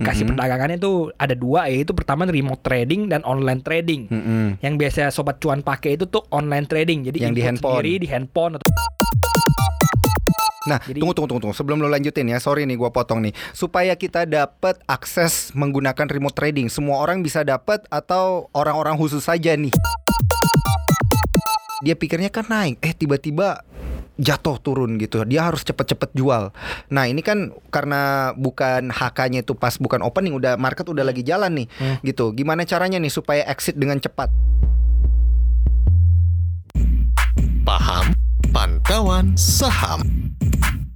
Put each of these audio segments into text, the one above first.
aplikasi Mm-mm. perdagangannya itu ada dua yaitu pertama remote trading dan online trading. Mm-mm. Yang biasa sobat cuan pakai itu tuh online trading. Jadi Yang di handphone. sendiri di handphone atau Nah, Jadi- tunggu, tunggu, tunggu, tunggu. Sebelum lo lanjutin ya, sorry nih, gua potong nih. Supaya kita dapat akses menggunakan remote trading, semua orang bisa dapat atau orang-orang khusus saja nih? Dia pikirnya kan naik, eh tiba-tiba jatuh turun gitu. Dia harus cepet-cepet jual. Nah ini kan karena bukan HK-nya itu pas bukan opening, udah market udah lagi jalan nih, Hmm. gitu. Gimana caranya nih supaya exit dengan cepat? Paham Pantauan Saham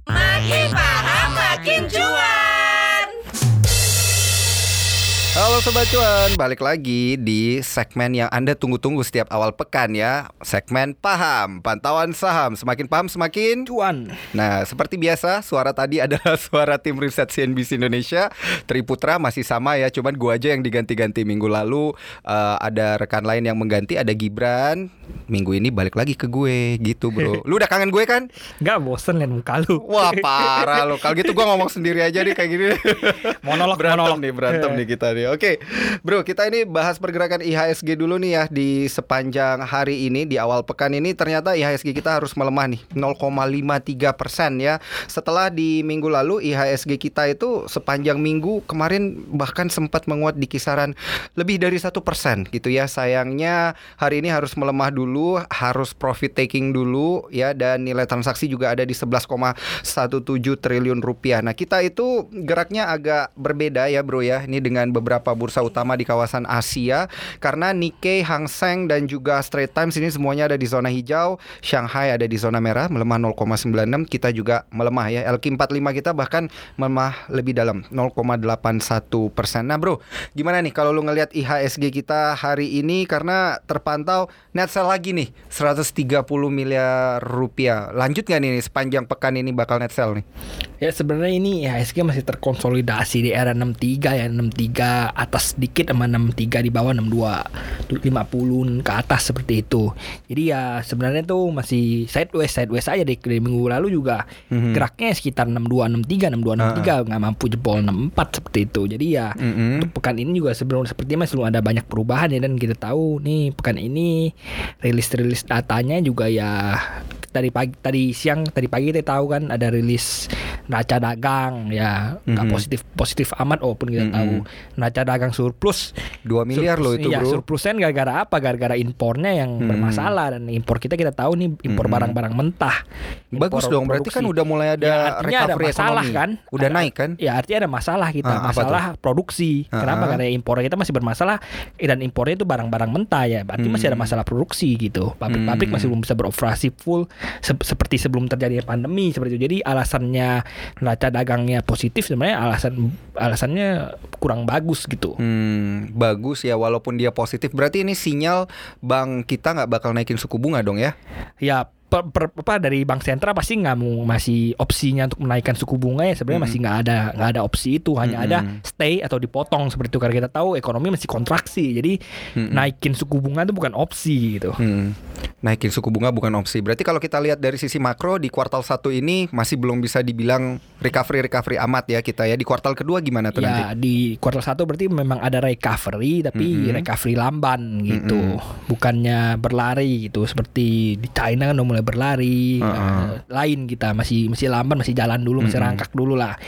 Makin paham makin cuan. Halo Sobat Cuan, balik lagi di segmen yang Anda tunggu-tunggu setiap awal pekan ya Segmen Paham, Pantauan Saham Semakin paham semakin cuan. Nah, seperti biasa, suara tadi adalah suara tim riset CNBC Indonesia. Triputra masih sama ya, cuman gua aja yang diganti-ganti minggu lalu. eh, ada rekan lain yang mengganti, ada Gibran. Minggu ini balik lagi ke gue, gitu bro. Lu udah kangen gue kan? Nggak bosen liat muka lu. Wah parah lo. Kalau gitu gua ngomong sendiri aja nih kayak gini. Monolog, berantem monolog. nih, berantem nih kita nih. Oke, bro, kita ini bahas pergerakan IHSG dulu nih ya di sepanjang hari ini di awal pekan ini ternyata IHSG kita harus melemah nih 0,53 persen ya. Setelah di minggu lalu IHSG kita itu sepanjang minggu kemarin bahkan sempat menguat di kisaran lebih dari satu persen gitu ya. Sayangnya hari ini harus melemah dulu, harus profit taking dulu ya dan nilai transaksi juga ada di 11,17 triliun rupiah. Nah kita itu geraknya agak berbeda ya bro ya. Ini dengan beberapa bursa utama di kawasan Asia karena Nikkei, Hang Seng dan juga Straits Times ini semuanya ada di zona hijau. Shanghai ada di zona merah melemah 0,96. Kita juga melemah ya. LQ45 kita bahkan melemah lebih dalam 0,81 persen. Nah bro, gimana nih kalau lu ngelihat IHSG kita hari ini karena terpantau net sell lagi nih 130 miliar rupiah. Lanjut nggak nih sepanjang pekan ini bakal net sell nih? Ya sebenarnya ini IHSG masih terkonsolidasi di era 63 ya 63 atas sedikit sama 63 di bawah 62 50 ke atas seperti itu. Jadi ya sebenarnya tuh masih sideways sideways aja di, di minggu lalu juga Mhm. geraknya sekitar 62 63 62 63 nggak mampu jebol 64 seperti itu. Jadi ya Mhm. untuk pekan ini juga sebelum sepertinya masih belum ada banyak perubahan ya dan kita tahu nih pekan ini rilis-rilis datanya juga ya tadi pagi tadi siang tadi pagi kita tahu kan ada rilis neraca dagang ya nggak Mhm. positif positif amat walaupun kita Mhm. tahu neraca dagang surplus 2 miliar loh itu iya, bro. surplusnya gara-gara apa gara-gara impornya yang Hmm. bermasalah dan impor kita kita tahu nih impor Mhm. barang-barang mentah Bagus dong, berarti kan produksi. udah mulai ada Ya, artinya ada recovery masalah ekonomi. kan Udah Ada- naik kan? Ya artinya ada masalah kita Ah, Masalah produksi Ah, Kenapa? ah. Karena impor kita masih bermasalah eh, Dan impornya itu barang-barang mentah ya Berarti masih ada Hmm. masalah produksi gitu Pabrik-pabrik Hmm. masih belum bisa beroperasi full se- Seperti sebelum terjadi pandemi Seperti itu Jadi alasannya Neraca dagangnya positif Sebenarnya alasan alasannya kurang bagus gitu Hmm, bagus ya walaupun dia positif berarti ini sinyal bank kita nggak bakal naikin suku bunga dong ya? ya per, per- apa dari bank sentral pasti nggak mau masih opsinya untuk menaikkan suku bunga ya sebenarnya Mm. masih nggak ada nggak ada opsi itu hanya Mm-mm. ada stay atau dipotong seperti itu karena kita tahu ekonomi masih kontraksi jadi Mm-mm. naikin suku bunga itu bukan opsi gitu Hmm. Naikin suku bunga bukan opsi. Berarti kalau kita lihat dari sisi makro di kuartal satu ini masih belum bisa dibilang recovery recovery amat ya kita ya. Di kuartal kedua gimana tuh nanti? ya di kuartal satu berarti memang ada recovery tapi Mm-mm. recovery lamban gitu bukannya berlari gitu seperti di China kan mulai berlari Uh-uh. eh, lain kita masih masih lamban masih jalan dulu masih rangkak dulu lah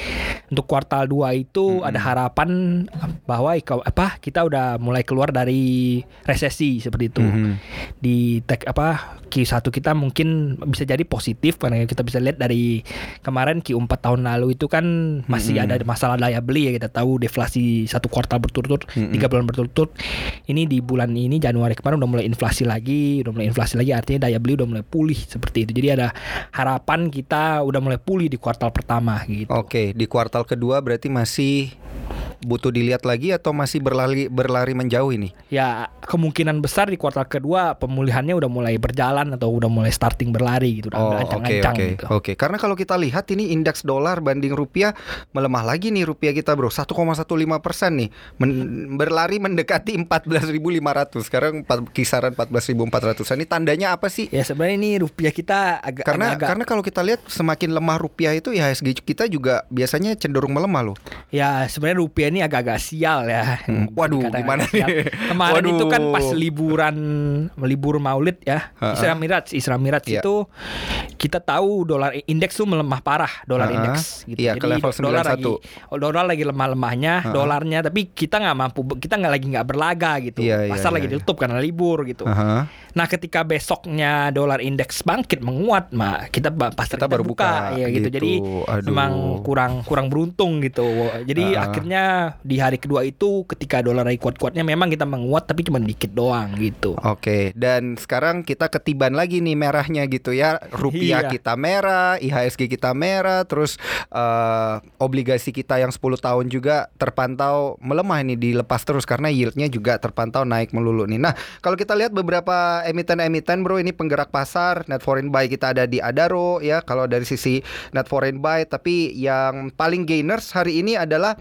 untuk kuartal 2 itu ada harapan bahwa apa kita udah mulai keluar dari resesi seperti itu Mhm. di tag apa Q1 kita mungkin bisa jadi positif karena kita bisa lihat dari kemarin Q4 tahun lalu itu kan masih Mm-mm. ada masalah daya beli ya kita tahu deflasi satu kuartal berturut-turut Mm-mm. tiga bulan berturut-turut ini di bulan ini Januari kemarin udah mulai inflasi lagi udah mulai inflasi lagi artinya daya beli udah mulai pulih seperti itu. Jadi ada harapan kita udah mulai pulih di kuartal pertama gitu. Oke, di kuartal kedua berarti masih butuh dilihat lagi atau masih berlari berlari menjauh ini? ya kemungkinan besar di kuartal kedua pemulihannya udah mulai berjalan atau udah mulai starting berlari gitu Oh, oke oke gitu. oke. Karena kalau kita lihat ini indeks dolar banding rupiah melemah lagi nih rupiah kita bro 1,15 persen nih Men- berlari mendekati 14.500 sekarang empat- kisaran 14.400 ini tandanya apa sih? Ya sebenarnya ini rupiah kita agak Karena agak, karena kalau kita lihat semakin lemah rupiah itu ya HSG kita juga biasanya cenderung melemah loh. ya sebenarnya rupiah Indonesia ini agak-agak sial ya. Hmm, waduh, Dikatakan gimana sial. nih? Kemarin itu kan Waduh. pas liburan libur Maulid ya. Isra Miraj, Isra Miraj Iya. itu kita tahu dolar indeks tuh melemah parah, dolar indeks gitu. Iya, ke level dolar 91. lagi oh, dolar lagi lemah-lemahnya, dolarnya tapi kita nggak mampu kita nggak lagi nggak berlaga gitu. Iya, iya, Pasar iya, lagi iya. ditutup karena libur gitu. Aha. Nah, ketika besoknya dolar indeks bangkit menguat, mah kita pasar Kita kita, baru buka, buka, ya gitu. gitu. Jadi Aduh. memang kurang kurang beruntung gitu. Jadi Ah. akhirnya di hari kedua itu ketika dolar lagi kuat-kuatnya memang kita menguat tapi cuma dikit doang gitu. Oke, dan sekarang kita ketiban lagi nih merahnya gitu ya. Rupiah Iya. kita merah, IHSG kita merah, terus eh, obligasi kita yang 10 tahun juga terpantau melemah ini dilepas terus karena yieldnya juga terpantau naik melulu nih. Nah, kalau kita lihat beberapa emiten-emiten bro ini penggerak pasar, net foreign buy kita ada di Adaro ya kalau dari sisi net foreign buy, tapi yang paling gainers hari ini adalah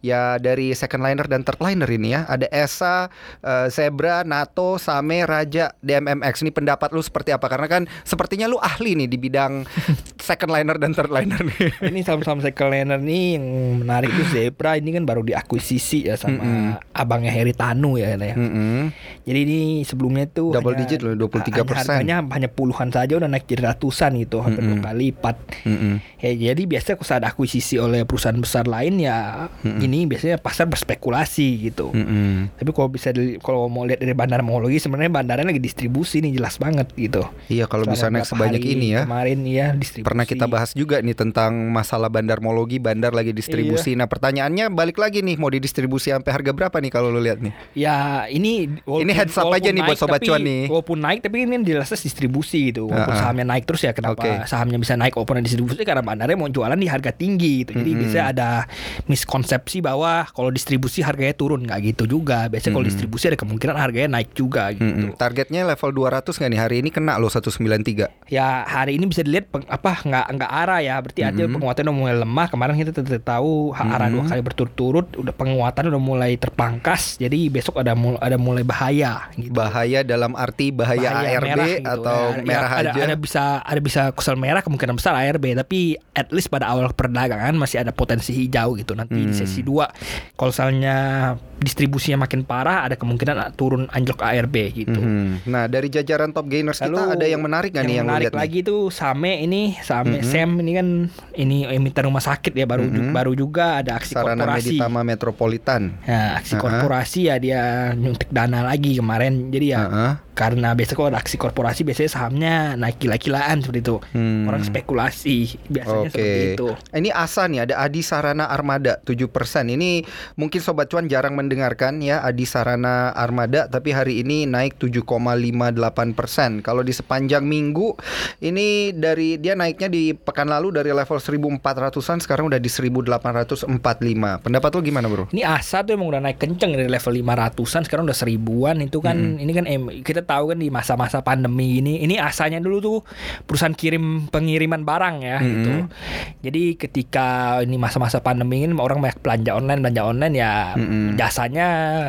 ya dari second liner dan third liner ini ya. Ada ESA, eh, Zebra, NATO, Same, Raja, DMMX. Ini pendapat lu seperti apa? Karena kan sepertinya lu ahli nih di bidang second liner dan third liner nih. Ini saham-saham second liner nih yang menarik itu Zebra ini kan baru diakuisisi ya sama Mm-mm. abangnya Heri Tanu ya. ya. Mm-mm. Jadi ini sebelumnya tuh Double hanya- digit loh, 23%. Harganya hanya puluhan saja udah naik jadi ratusan gitu, hampir Mm-mm. dua kali lipat. Mm-mm. Ya jadi biasanya kalau ada akuisisi oleh perusahaan besar lain ya ini biasanya pasar berspekulasi gitu. Mm-mm. Tapi kalau bisa kalau mau lihat dari bandara Mongologi sebenarnya bandaranya lagi distribusi nih jelas banget gitu. Iya kalau bisa naik sebanyak ini ya. Kemarin ya distribusi. Pernah kita bahas juga nih tentang masalah bandarmologi, bandar lagi distribusi. Iya. Nah pertanyaannya balik lagi nih, mau didistribusi sampai harga berapa nih kalau lu lihat nih? Ya ini Ini heads up aja nih buat Sobat tapi- Cuan nih. Walaupun naik tapi ini jelasnya distribusi gitu. Walaupun Ah, ah. sahamnya naik terus ya kenapa Oke. sahamnya bisa naik walaupun distribusi karena bandarnya mau jualan di harga tinggi gitu. Jadi Mm-mm. biasanya ada miskonsepsi bahwa kalau distribusi harganya turun nggak gitu juga. Biasanya kalau Mm-mm. distribusi ada kemungkinan harganya naik juga gitu. Mm-mm. Targetnya level 200 nggak nih? Hari ini kena loh 193. Ya hari ini bisa dilihat peng- apa nggak nggak arah ya berarti artinya Mhm. penguatan udah mulai lemah kemarin kita tidak tahu ha- arah dua Mhm. kali berturut-turut udah penguatan udah mulai terpangkas jadi besok ada mul- ada mulai bahaya gitu. Bahaya dalam arti bahaya, Bahaya ARB merah gitu. atau Ya, ya, merah ada, aja. ada bisa ada bisa kusel merah kemungkinan besar ARB tapi at least pada awal perdagangan masih ada potensi hijau gitu nanti di Hmm. sesi 2 kalau misalnya distribusinya makin parah ada kemungkinan turun anjlok ARB gitu. Mhm. Nah dari jajaran top gainers kita Lalu, ada yang menarik nggak nih yang menarik lihat nih? lagi tuh Same ini Same Mhm. Sam ini kan ini emiten rumah sakit ya baru ju- Mhm. baru juga ada aksi Sarana korporasi. Meditama Metropolitan. Nah, aksi Uh-uh. korporasi ya dia nyuntik dana lagi kemarin. Jadi ya Heeh. Karena biasanya kalau ada aksi korporasi biasanya sahamnya naik gila-gilaan seperti itu. Hmm. Orang spekulasi biasanya Oke. seperti itu. Ini Asa nih ada Adi Sarana Armada 7%. Ini mungkin sobat cuan jarang mendengarkan ya Adi Sarana Armada tapi hari ini naik 7,58%. Kalau di sepanjang minggu ini dari dia naiknya di pekan lalu dari level 1400-an sekarang udah di 1845. Pendapat lu gimana, Bro? Ini asa tuh emang udah naik kenceng dari level 500-an sekarang udah seribuan itu kan Hmm. ini kan em, kita tahu kan di masa-masa pandemi ini ini asanya dulu tuh perusahaan kirim pengiriman barang ya Hmm. gitu. Jadi ketika ini masa-masa pandemi ini orang banyak belanja online belanja online ya Hmm. jasanya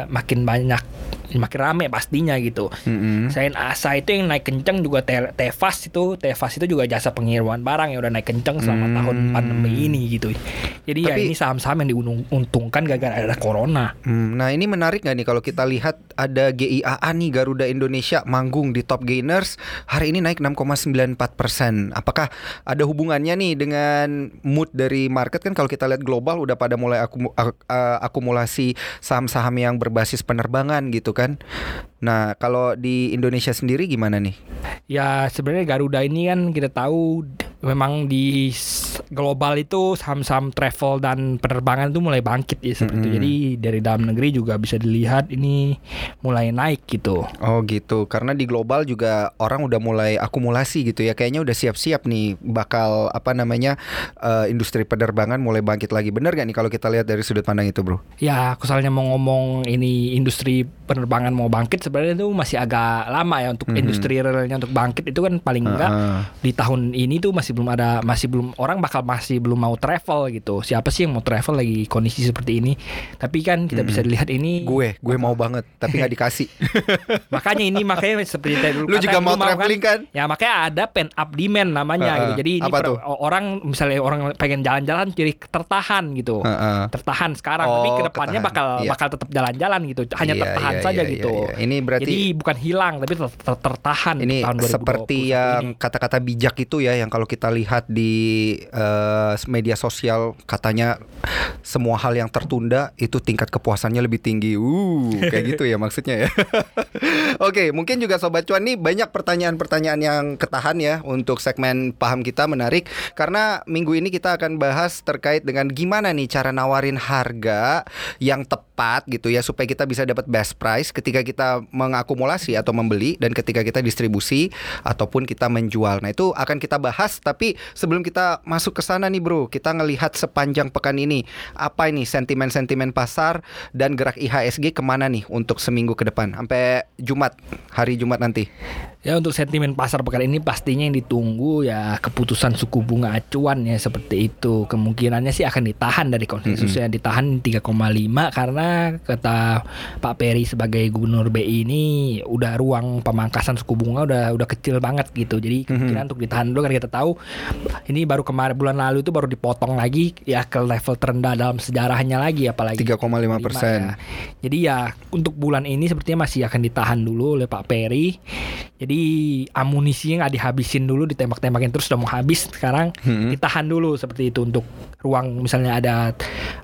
makin banyak makin rame pastinya gitu. Mm-mm. Selain asa itu yang naik kenceng juga Te- Tefas itu Tefas itu juga jasa pengiriman barang yang udah naik kenceng selama Hmm. tahun pandemi ini gitu. Jadi ya Tapi- ini saham-saham yang diuntungkan gara-gara ada corona. Hmm, nah ini menarik nggak nih kalau kita lihat ada GIAA nih Garuda Indonesia manggung di top gainers hari ini naik 6,94 persen. Apakah ada hubungannya nih dengan mood dari market kan kalau kita lihat global udah pada mulai akumu- ak- akumulasi saham-saham yang berbasis penerbangan gitu kan. Nah kalau di Indonesia sendiri gimana nih? Ya sebenarnya Garuda ini kan kita tahu memang di global itu saham-saham travel dan penerbangan itu mulai bangkit ya seperti itu. Mm-mm. Jadi dari dalam negeri juga bisa dilihat ini mulai naik gitu. Oh gitu, karena di global juga orang udah mulai akumulasi gitu ya. Kayaknya udah siap-siap nih bakal apa namanya eh, industri penerbangan mulai bangkit lagi. Bener gak nih kalau kita lihat dari sudut pandang itu, bro? Ya, kalau misalnya mau ngomong ini industri penerbangan mau bangkit sebenarnya itu masih agak lama ya untuk Mhm. industri realnya untuk bangkit itu kan paling enggak di tahun ini tuh masih belum ada masih belum orang bakal masih belum mau travel gitu. Siapa sih yang mau travel lagi kondisi seperti ini? Tapi kan kita bisa dilihat ini Gue, gue mau banget, tapi nggak dikasih. makanya ini makanya seperti tadi dulu Lu kata, juga mau lu traveling kan? Ya makanya ada pen up demand namanya Heeh. gitu. Jadi ini Apa per- tuh? orang misalnya orang pengen jalan-jalan jadi tertahan gitu. Heeh. Tertahan sekarang tapi Oh, ke depannya ketahan. bakal Iya. bakal tetap jalan-jalan gitu. Hanya Iya, tertahan iya, saja iya, gitu. iya, iya. Ini berarti- jadi bukan hilang tapi ter- ter- tertahan Ini tahun 2021 seperti yang ini. kata-kata bijak itu ya yang kalau kita lihat di eh, media sosial katanya semua hal yang tertunda itu tingkat kepuasannya lebih tinggi. Uh, kayak gitu ya maksudnya ya. Oke, mungkin juga sobat cuan nih banyak pertanyaan-pertanyaan yang ketahan ya untuk segmen paham kita menarik karena minggu ini kita akan bahas terkait dengan gimana nih cara nawarin harga yang tepat gitu ya supaya kita bisa dapat best price ketika kita mengakumulasi atau membeli dan ketika kita distribusi ataupun kita menjual. Nah, itu akan kita bahas tapi sebelum kita masuk ke sana nih Bro, kita ngelihat sepanjang pekan ini apa ini sentimen-sentimen pasar dan gerak IHSG ke mana nih untuk seminggu ke depan sampai Jumat hari Jumat nanti. Ya untuk sentimen pasar pekan ini pastinya yang ditunggu ya keputusan suku bunga acuan ya seperti itu. Kemungkinannya sih akan ditahan dari konsensusnya ditahan 3,5 karena kata Pak Peri sebagai gubernur BI ini udah ruang pemangkasan suku bunga udah udah kecil banget gitu. Jadi kemungkinan untuk ditahan dulu karena kita tahu ini baru kemarin bulan lalu itu baru dipotong lagi ya ke level terendah dalam sejarahnya lagi apalagi 3,5%. ya. Jadi ya untuk bulan ini sepertinya masih akan ditahan dulu oleh Pak Peri. Jadi amunisinya nggak dihabisin dulu, ditembak-tembakin terus udah mau habis sekarang Hmm. ditahan dulu seperti itu untuk ruang misalnya ada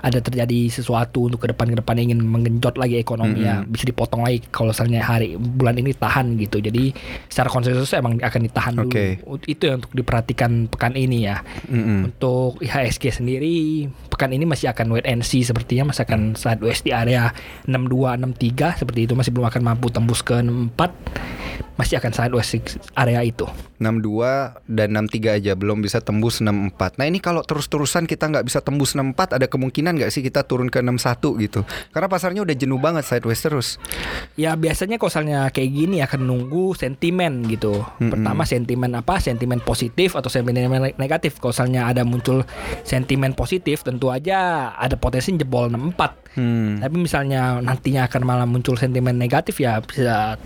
ada terjadi sesuatu untuk ke depan ke depan ingin menggenjot lagi ekonomi ya bisa dipotong lagi kalau misalnya hari bulan ini tahan gitu. Jadi secara konsensus emang akan ditahan dulu. Oke. Itu yang untuk diperhatikan pekan ini ya. Mm-mm. Untuk IHSG sendiri pekan ini masih akan wait and see sepertinya masih akan sideways di area 62 63 seperti itu masih belum akan mampu tembus ke 64 masih akan sideways area itu. 62 dan 63 aja belum bisa tembus 64. Nah ini kalau terus-terusan kita nggak bisa tembus 64 ada kemungkinan nggak sih kita turun ke 61 gitu? Karena pasarnya udah jenuh banget sideways terus. Ya biasanya kalau misalnya kayak gini akan nunggu sentimen gitu. Pertama sentimen apa? Sentimen positif atau sentimen negatif. Kalau misalnya ada muncul sentimen positif tentu aja ada potensi jebol 64. Hmm. Tapi misalnya nantinya akan malah muncul sentimen negatif ya bisa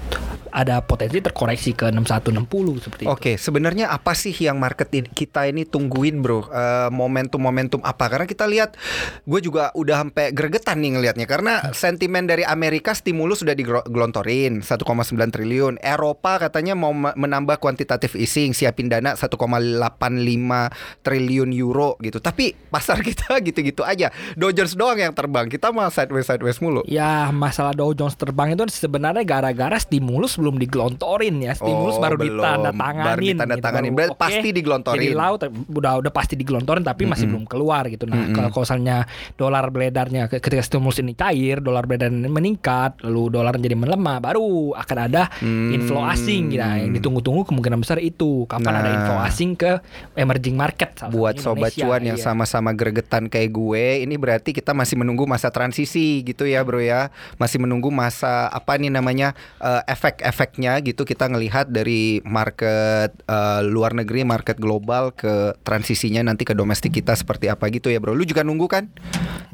ada potensi terkoreksi ke 6160 seperti itu. Oke, sebenarnya apa sih yang market ini- kita ini tungguin, bro? Eh, momentum-momentum apa? Karena kita lihat, gue juga udah sampai gregetan nih ngelihatnya. Karena sentimen dari Amerika stimulus sudah digelontorin 1,9 triliun. Eropa katanya mau me- menambah kuantitatif easing, siapin dana 1,85 triliun euro gitu. Tapi pasar kita gitu-gitu aja. Jones doang yang terbang. Kita mah sideways sideways mulu. Ya masalah Dow Jones terbang itu sebenarnya gara-gara stimulus belum digelontorin ya Stimulus Oh, baru belum. ditandatanganin Baru ditandatanganin. gitu. Oke, pasti digelontorin. Jadi laut udah udah pasti digelontorin tapi masih belum keluar gitu Nah kalau kalau misalnya dolar beredarnya ke- ketika stimulus ini cair Dolar beredar ini meningkat Lalu dolar jadi melemah Baru akan ada inflow asing gitu. Nah, Yang ditunggu-tunggu kemungkinan besar itu Kapan ada Nah. inflow asing ke emerging market buat sobat cuan yang iya. sama-sama gregetan kayak gue ini berarti kita masih menunggu masa transisi gitu ya bro ya. Masih menunggu masa apa nih namanya eh, efek-efeknya gitu kita ngelihat dari market eh, luar negeri market global ke transisinya nanti ke domestik kita seperti apa gitu ya bro. Lu juga nunggu kan?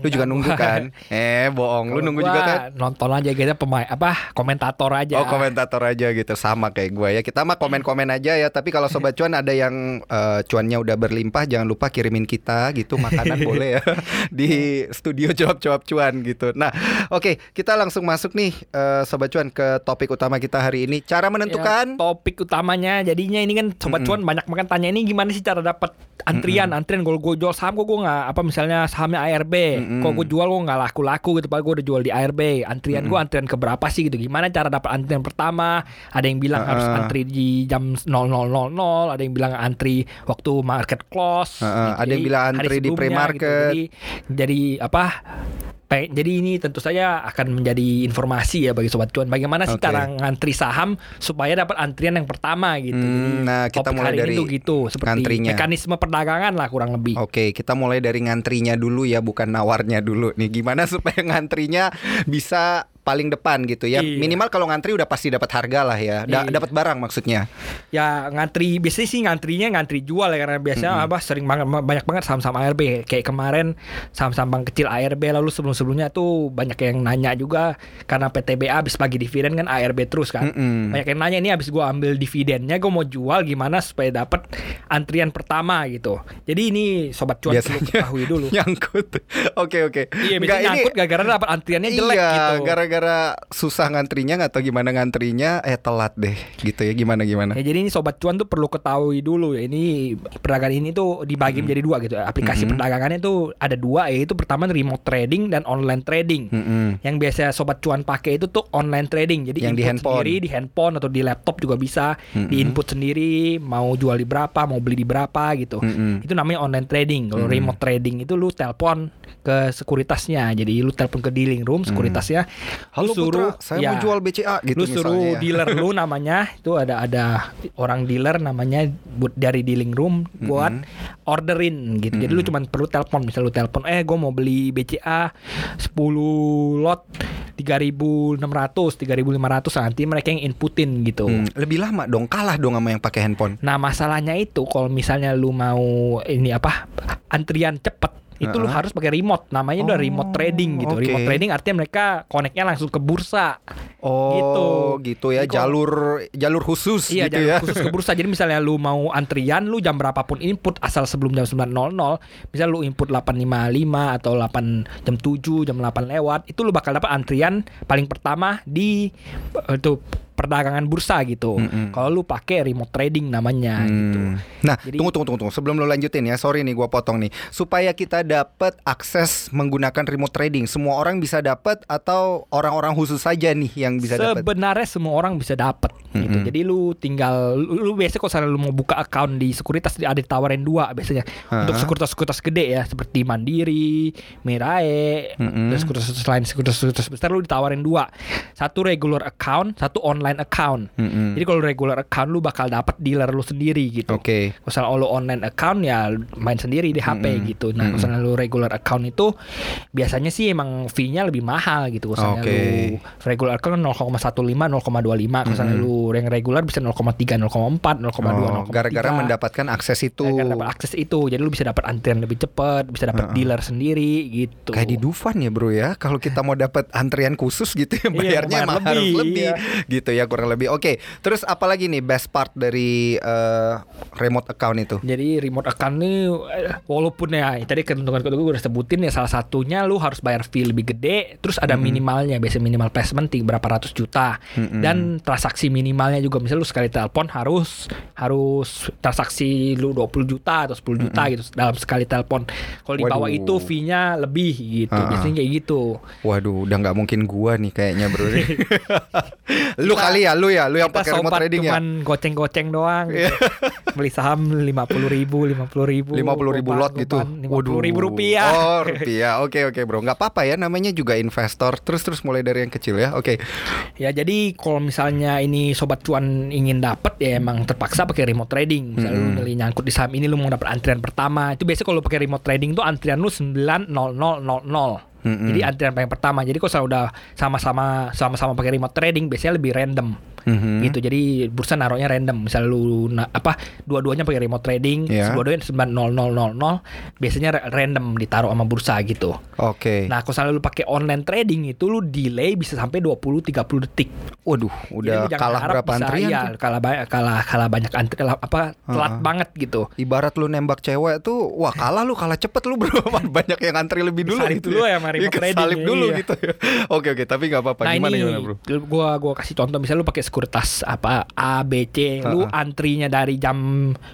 Lu juga nunggu kan? Eh bohong. Lu nunggu juga kan? Nonton aja gitu pemain apa komentator aja. Oh komentator aja gitu. Sama kayak gue ya. Kita mah komen-komen aja ya. Tapi kalau sobat cuan ada yang eh, cuannya udah berlimpah jangan lupa kirimin kita gitu makanan boleh ya. Di studio jawab-jawab cuan gitu. Nah oke kita langsung masuk nih eh, sobat cuan ke topik utama kita hari ini. Cara Ya, menentukan topik utamanya jadinya ini kan sobat cuan banyak makan tanya ini gimana sih cara dapat antrian? Antrian gue gue jual saham kok gue nggak apa misalnya sahamnya ARB kok gue jual gue nggak laku laku gitu padahal gue udah jual di ARB antrian gue antrian ke berapa sih gitu? Gimana cara dapat antrian pertama? Ada yang bilang harus Heeh. antri di jam 0000 ada yang bilang antri waktu market close Heeh, gitu. ada yang bilang antri di sebelumnya pre-market. gitu. jadi jadi apa Jadi ini tentu saja akan menjadi informasi ya bagi sobat cuan. Bagaimana sih Oke. cara ngantri saham supaya dapat antrian yang pertama gitu. Hmm, nah, kita topik mulai hari dari tuh gitu seperti ngantrinya. mekanisme perdagangan lah kurang lebih. Oke, kita mulai dari ngantrinya dulu ya, bukan nawarnya dulu nih. Gimana supaya ngantrinya bisa paling depan gitu ya. Iya. Minimal kalau ngantri udah pasti dapat harga lah ya. Da- Iya. dapat barang maksudnya. ya ngantri biasanya sih ngantrinya ngantri jual ya karena biasanya apa sering banget banyak banget saham-saham ARB kayak kemarin saham-saham bank kecil ARB lalu sebelum-sebelumnya tuh banyak yang nanya juga karena PTBA habis bagi dividen kan ARB terus kan Mm-mm. banyak yang nanya ini habis gua ambil dividennya gua mau jual gimana supaya dapat antrian pertama gitu jadi ini sobat cuan perlu ketahui dulu nyangkut. Oke oke. iya biasanya nyangkut gara-gara dapat antriannya jelek iya, gitu gara-gara susah ngantrinya tahu gimana ngantrinya eh telat deh gitu ya gimana gimana. Ya jadi ini sobat cuan tuh perlu ketahui dulu ya ini perdagangan ini tuh dibagi Hmm. menjadi dua gitu. Aplikasi perdagangannya tuh ada dua yaitu pertama remote trading dan online trading. Mm-mm. Yang biasa sobat cuan pakai itu tuh online trading. Jadi Yang di handphone. sendiri di handphone atau di laptop juga bisa. Mm-mm. Di input sendiri mau jual di berapa, mau beli di berapa gitu. Mm-mm. Itu namanya online trading. Kalau Mm-mm. remote trading itu lu telepon ke sekuritasnya. Jadi lu telepon ke dealing room sekuritasnya. Halo lu suruh Putra, saya ya, mau jual BCA gitu lu suruh misalnya ya. dealer lu namanya itu ada ada orang dealer namanya buat dari dealing room buat orderin gitu. Jadi lu cuma perlu telepon, misal lu telepon, eh gue mau beli BCA 10 lot 3.600, 3.500 nanti mereka yang inputin gitu. Hmm, lebih lama dong, kalah dong sama yang pakai handphone. Nah masalahnya itu kalau misalnya lu mau ini apa antrian cepet itu lu Heeh. harus pakai remote namanya udah Oh, remote trading gitu oke. remote trading artinya mereka koneknya langsung ke bursa Oh, Gitu. gitu, ya, Jadi jalur jalur khusus Iya, gitu jalur ya. khusus ke bursa. Jadi misalnya lu mau antrian, lu jam berapapun input asal sebelum jam 9.00, misal lu input 8.55 atau 8 jam 7, jam 8 lewat, itu lu bakal dapat antrian paling pertama di eh, itu perdagangan bursa gitu. Mm-mm. Kalau lu pakai remote trading namanya gitu. Hmm. Nah, Jadi- tunggu tunggu tunggu tunggu. Sebelum lo lanjutin ya, sorry nih gua potong nih. Supaya kita dapat akses menggunakan remote trading, semua orang bisa dapat atau orang-orang khusus saja nih yang bisa dapat? Sebenarnya semua orang bisa dapat gitu. Mm-mm. Jadi lu tinggal lu, lu biasanya kalau lu mau buka account di sekuritas ada ditawarin dua biasanya. Untuk Hah? sekuritas-sekuritas gede ya seperti Mandiri, Mirae, Mm-mm. dan sekuritas lain sekuritas-sekuritas besar lu ditawarin dua. Satu regular account, satu online account. Mm-mm. Jadi kalau regular account lu bakal dapat dealer lu sendiri gitu. Oke. Kalau misalnya lu online account ya main sendiri di HP Mm-mm. gitu. Nah, kalau Mm-mm. misalnya lu regular account itu biasanya sih emang fee-nya lebih mahal gitu. Misalnya Oke. lu regular account 0,15 0,25 kalau misalnya lu yang regular bisa 0,3 0,4 0,2 Oh, 0,3 gara-gara mendapatkan akses itu. Gara-gara dapat akses itu. Jadi lu bisa dapat antrian lebih cepat, bisa dapat Heeh. dealer sendiri gitu. Kayak di Dufan ya bro ya Kalau kita mau dapat antrian khusus gitu ya Iya, Bayarnya bayar emang harus lebih, lebih iya. Gitu ya kurang lebih Oke Terus apalagi nih best part dari eh, remote account itu Jadi remote account ini eh, walaupun ya tadi keuntungan kedua gue udah sebutin ya salah satunya lu harus bayar fee lebih gede, terus ada minimalnya biasa minimal placement berapa ratus juta Mm-mm. dan transaksi minimalnya juga misalnya lu sekali telepon harus harus transaksi lu 20 juta atau 10 juta gitu dalam sekali telepon. Kalau di bawah itu fee-nya lebih gitu. Ah. Biasanya kayak gitu. Waduh udah nggak mungkin gua nih kayaknya bro Lu kali ya Lu ya Lu yang pakai remote trading ya cuman goceng-goceng doang gitu. Beli saham 50 ribu 50 ribu lima puluh ribu lot gitu. lima puluh ribu rupiah Oh rupiah. Oke oke bro. Nggak apa-apa ya. Namanya juga investor. Terus terus mulai dari yang kecil ya. Oke. Ya jadi kalau misalnya ini sobat cuan ingin dapat ya emang terpaksa pakai remote trading. Misalnya lu Mm-mm. milih nyangkut di saham ini lu mau dapat antrian pertama. Itu biasanya kalau pakai remote trading tuh antrian lu 90000. Mm-mm. Jadi antrian paling pertama. Jadi kalau misalnya udah sama-sama sama-sama pakai remote trading biasanya lebih random. Mhm. Gitu. Jadi bursa naruhnya random. Misalnya lu na- apa dua-duanya pakai remote trading, Iya. dua-duanya 90000 biasanya ra- random ditaruh sama bursa gitu. Oke. Nah, kalau misalnya lu pakai online trading itu lu delay bisa sampai 20 30 detik. Waduh. Jadi Udah jangan kalah berapa bisa, antrian? Tuh? kalah banyak kalah kalah banyak antrian apa telat Heeh. banget gitu. Ibarat lu nembak cewek tuh, wah kalah lu kalah cepet lu bro, banyak yang antri lebih dulu Kesalip gitu dulu ya remote Iya, trading, kesalip dulu iya. gitu ya. Oke oke, tapi nggak apa-apa. nah Gimana ini gimana bro? gua gua kasih contoh misalnya lu pakai sekuritas apa A B C, lu Heeh. antrinya dari jam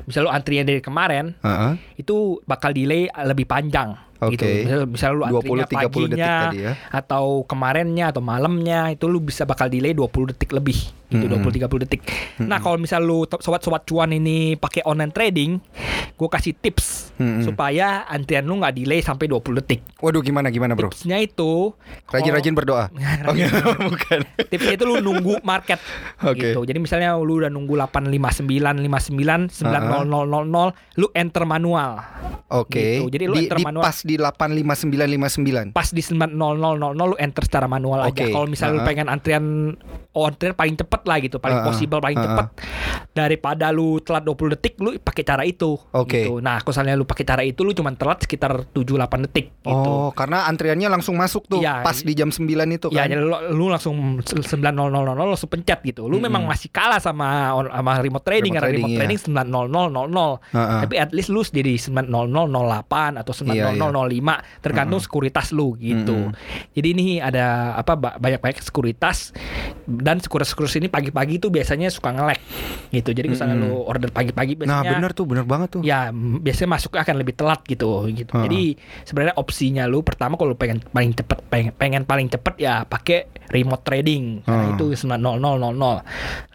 misalnya lu antrinya dari kemarin Heeh. itu bakal delay lebih panjang Oke. gitu. Misal, misal lu 20 antrinya 30 detik paginya tadi ya. atau kemarinnya atau malamnya itu lu bisa bakal delay 20 detik lebih. gitu Mm-mm. 20 30 detik. Nah, kalau misal lu sobat-sobat cuan ini pakai online trading, gue kasih tips Mm-mm. supaya antrian lu nggak delay sampai 20 detik. Waduh gimana gimana bro? Tipsnya itu Rajin-rajin berdoa. Oh, Rajin. bukan. Tipsnya itu lu nunggu market Oke. gitu. Jadi misalnya lu udah nunggu 859 59 90000 lu enter manual. Oke. Gitu. Jadi lu di, enter di manual. pas di 85959. Pas di 90000 lu enter secara manual aja. Oke. Kalau misalnya lu Uh-uh. pengen antrian oh antrian paling cepet lah gitu, paling Uh-uh. possible paling Uh-uh. cepet daripada lu telat 20 detik lu pakai cara itu. Oke. Gitu. Nah, kalau misalnya lu pakai cara itu lu cuma telat sekitar 7 8 detik gitu. Oh, karena antriannya langsung masuk tuh Iya. pas di jam 9 itu Ya, kan. jadi lu, lu langsung 90000 langsung pencet gitu. Lu memang masih kalah sama sama remote trading Remote karena trading, remote iya. trading 90000. Heeh. Tapi at least lu jadi 90008 atau Iya, 90005 tergantung sekuritas lu gitu. Jadi ini ada apa ba- banyak-banyak sekuritas dan sekuritas-sekuritas ini pagi-pagi tuh biasanya suka nge-lag gitu. Jadi misalnya Mm-mm. lu order pagi-pagi Nah, biasanya bener tuh, bener banget tuh. Ya biasanya masuknya akan lebih telat gitu gitu. Heeh. Jadi sebenarnya opsinya lu pertama kalau lu pengen paling cepet pengen, pengen paling cepet ya pakai remote trading karena Heeh. itu 90000.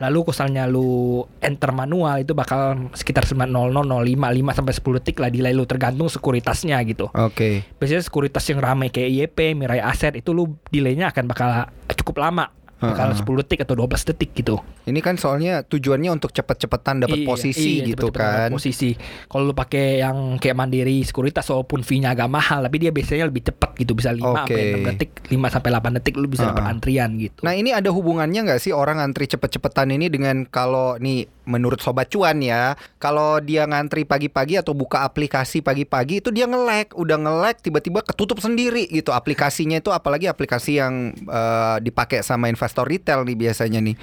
Lalu misalnya lu enter manual itu bakal sekitar 90005 5 sampai 10 detik lah delay lu tergantung sekuritasnya gitu. Oke. Biasanya sekuritas yang ramai kayak IEP, Mirai Aset itu lu delaynya akan bakal cukup lama. Bakal Heeh. 10 detik atau 12 detik gitu. Ini kan soalnya tujuannya untuk cepet-cepetan dapat Iya, posisi iya, gitu dapat kan. Posisi. Kalau lu pakai yang kayak mandiri sekuritas walaupun fee-nya agak mahal, tapi dia biasanya lebih cepat gitu, bisa 5 Oke. sampai 6 detik, 5 sampai 8 detik lu bisa dapat Uh-uh. antrian gitu. Nah ini ada hubungannya nggak sih orang ngantri cepet-cepetan ini dengan kalau nih menurut sobat cuan ya kalau dia ngantri pagi-pagi atau buka aplikasi pagi-pagi itu dia nge-lag udah nge-lag tiba-tiba ketutup sendiri gitu aplikasinya itu apalagi aplikasi yang eh, dipakai sama investor retail nih biasanya nih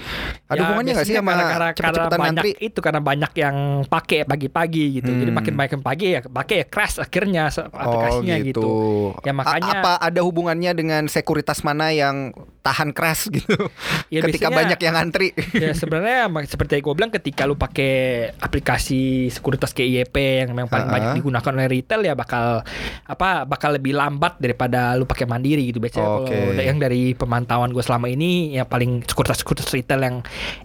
ada Ya, hubungannya nggak sih sama cepet-cepetan banyak ngantri itu karena banyak yang pakai pagi-pagi gitu. Jadi Hmm. makin banyak yang pagi ya pakai ya crash akhirnya aplikasinya oh, gitu. Ya A- makanya apa ada hubungannya dengan sekuritas mana yang tahan crash gitu Ya, ketika biasanya- banyak yang ngantri ya sebenarnya seperti yang gue bilang ketika lu pakai aplikasi sekuritas IEP yang memang paling Ha-ha. banyak digunakan oleh retail ya bakal apa bakal lebih lambat daripada lu pakai mandiri gitu biasanya kalau da- yang dari pemantauan gue selama ini ya paling sekuritas-sekuritas retail yang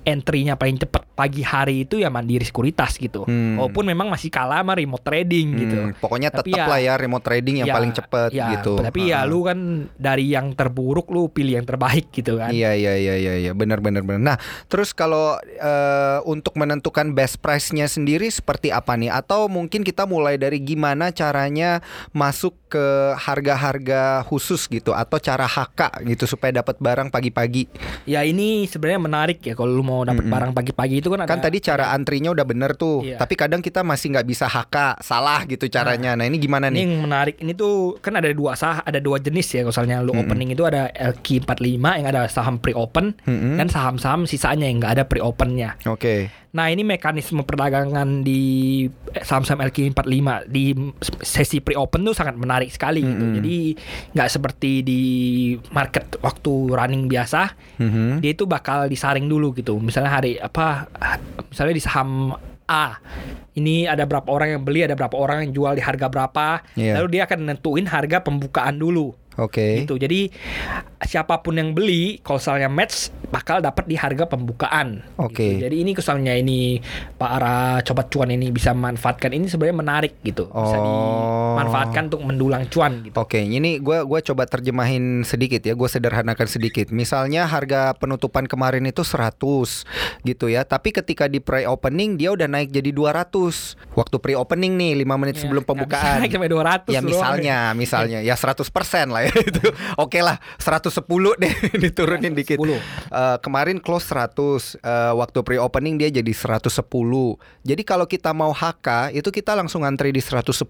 entry-nya paling cepat pagi hari itu ya mandiri sekuritas gitu Hmm. walaupun memang masih kalah sama remote trading gitu Hmm, pokoknya Tapi tetap ya- lah ya remote trading yang Ya, paling cepet ya, gitu tapi ya Ha-ha. lu kan dari yang terburuk lu pilih yang terbaik gitu kan Iya iya iya iya iya benar benar benar. Nah, terus kalau eh, untuk menentukan best price-nya sendiri seperti apa nih? Atau mungkin kita mulai dari gimana caranya masuk ke harga-harga khusus gitu atau cara HK gitu supaya dapat barang pagi-pagi. Ya ini sebenarnya menarik ya kalau lu mau dapat Mm-mm. barang pagi-pagi itu kan ada Kan tadi cara antrinya udah bener tuh, Iya. tapi kadang kita masih nggak bisa HK, salah gitu caranya. Nah, ini gimana ini nih? yang menarik ini tuh kan ada dua sah ada dua jenis ya misalnya lu Mm-mm. opening itu ada LQ45 yang ada saham pre-open Mm-mm. dan saham-saham sisanya yang nggak ada pre-opennya. Oke. Nah ini mekanisme perdagangan di eh, saham-saham LQ45 di sesi pre-open tuh sangat menarik sekali gitu. Mm-mm. Jadi nggak seperti di market waktu running biasa Mhm. dia itu bakal disaring dulu gitu. Misalnya hari apa misalnya di saham A ini ada berapa orang yang beli, ada berapa orang yang jual di harga berapa. Iya. Lalu dia akan nentuin harga pembukaan dulu. Oke. Gitu. Jadi siapa pun yang beli kalau misalnya match bakal dapat di harga pembukaan. Oke. Gitu. Jadi ini misalnya ini para cobat cuan ini bisa manfaatkan ini sebenarnya menarik gitu. Bisa Oh. dimanfaatkan untuk mendulang cuan gitu. Oke, ini gua gua coba terjemahin sedikit ya, gue sederhanakan sedikit. Misalnya harga penutupan kemarin itu 100 gitu ya, tapi ketika di pre-opening dia udah naik jadi 200. Waktu pre-opening nih 5 menit Ya, sebelum pembukaan. naik sampai 200 Ya misalnya, misalnya ya 100% lah ya itu. Oke lah, 110 deh diturunin dikit. 110. Eh, kemarin close 100 eh, waktu pre-opening dia jadi 110. Jadi kalau kita mau HK itu kita langsung ngantri di 110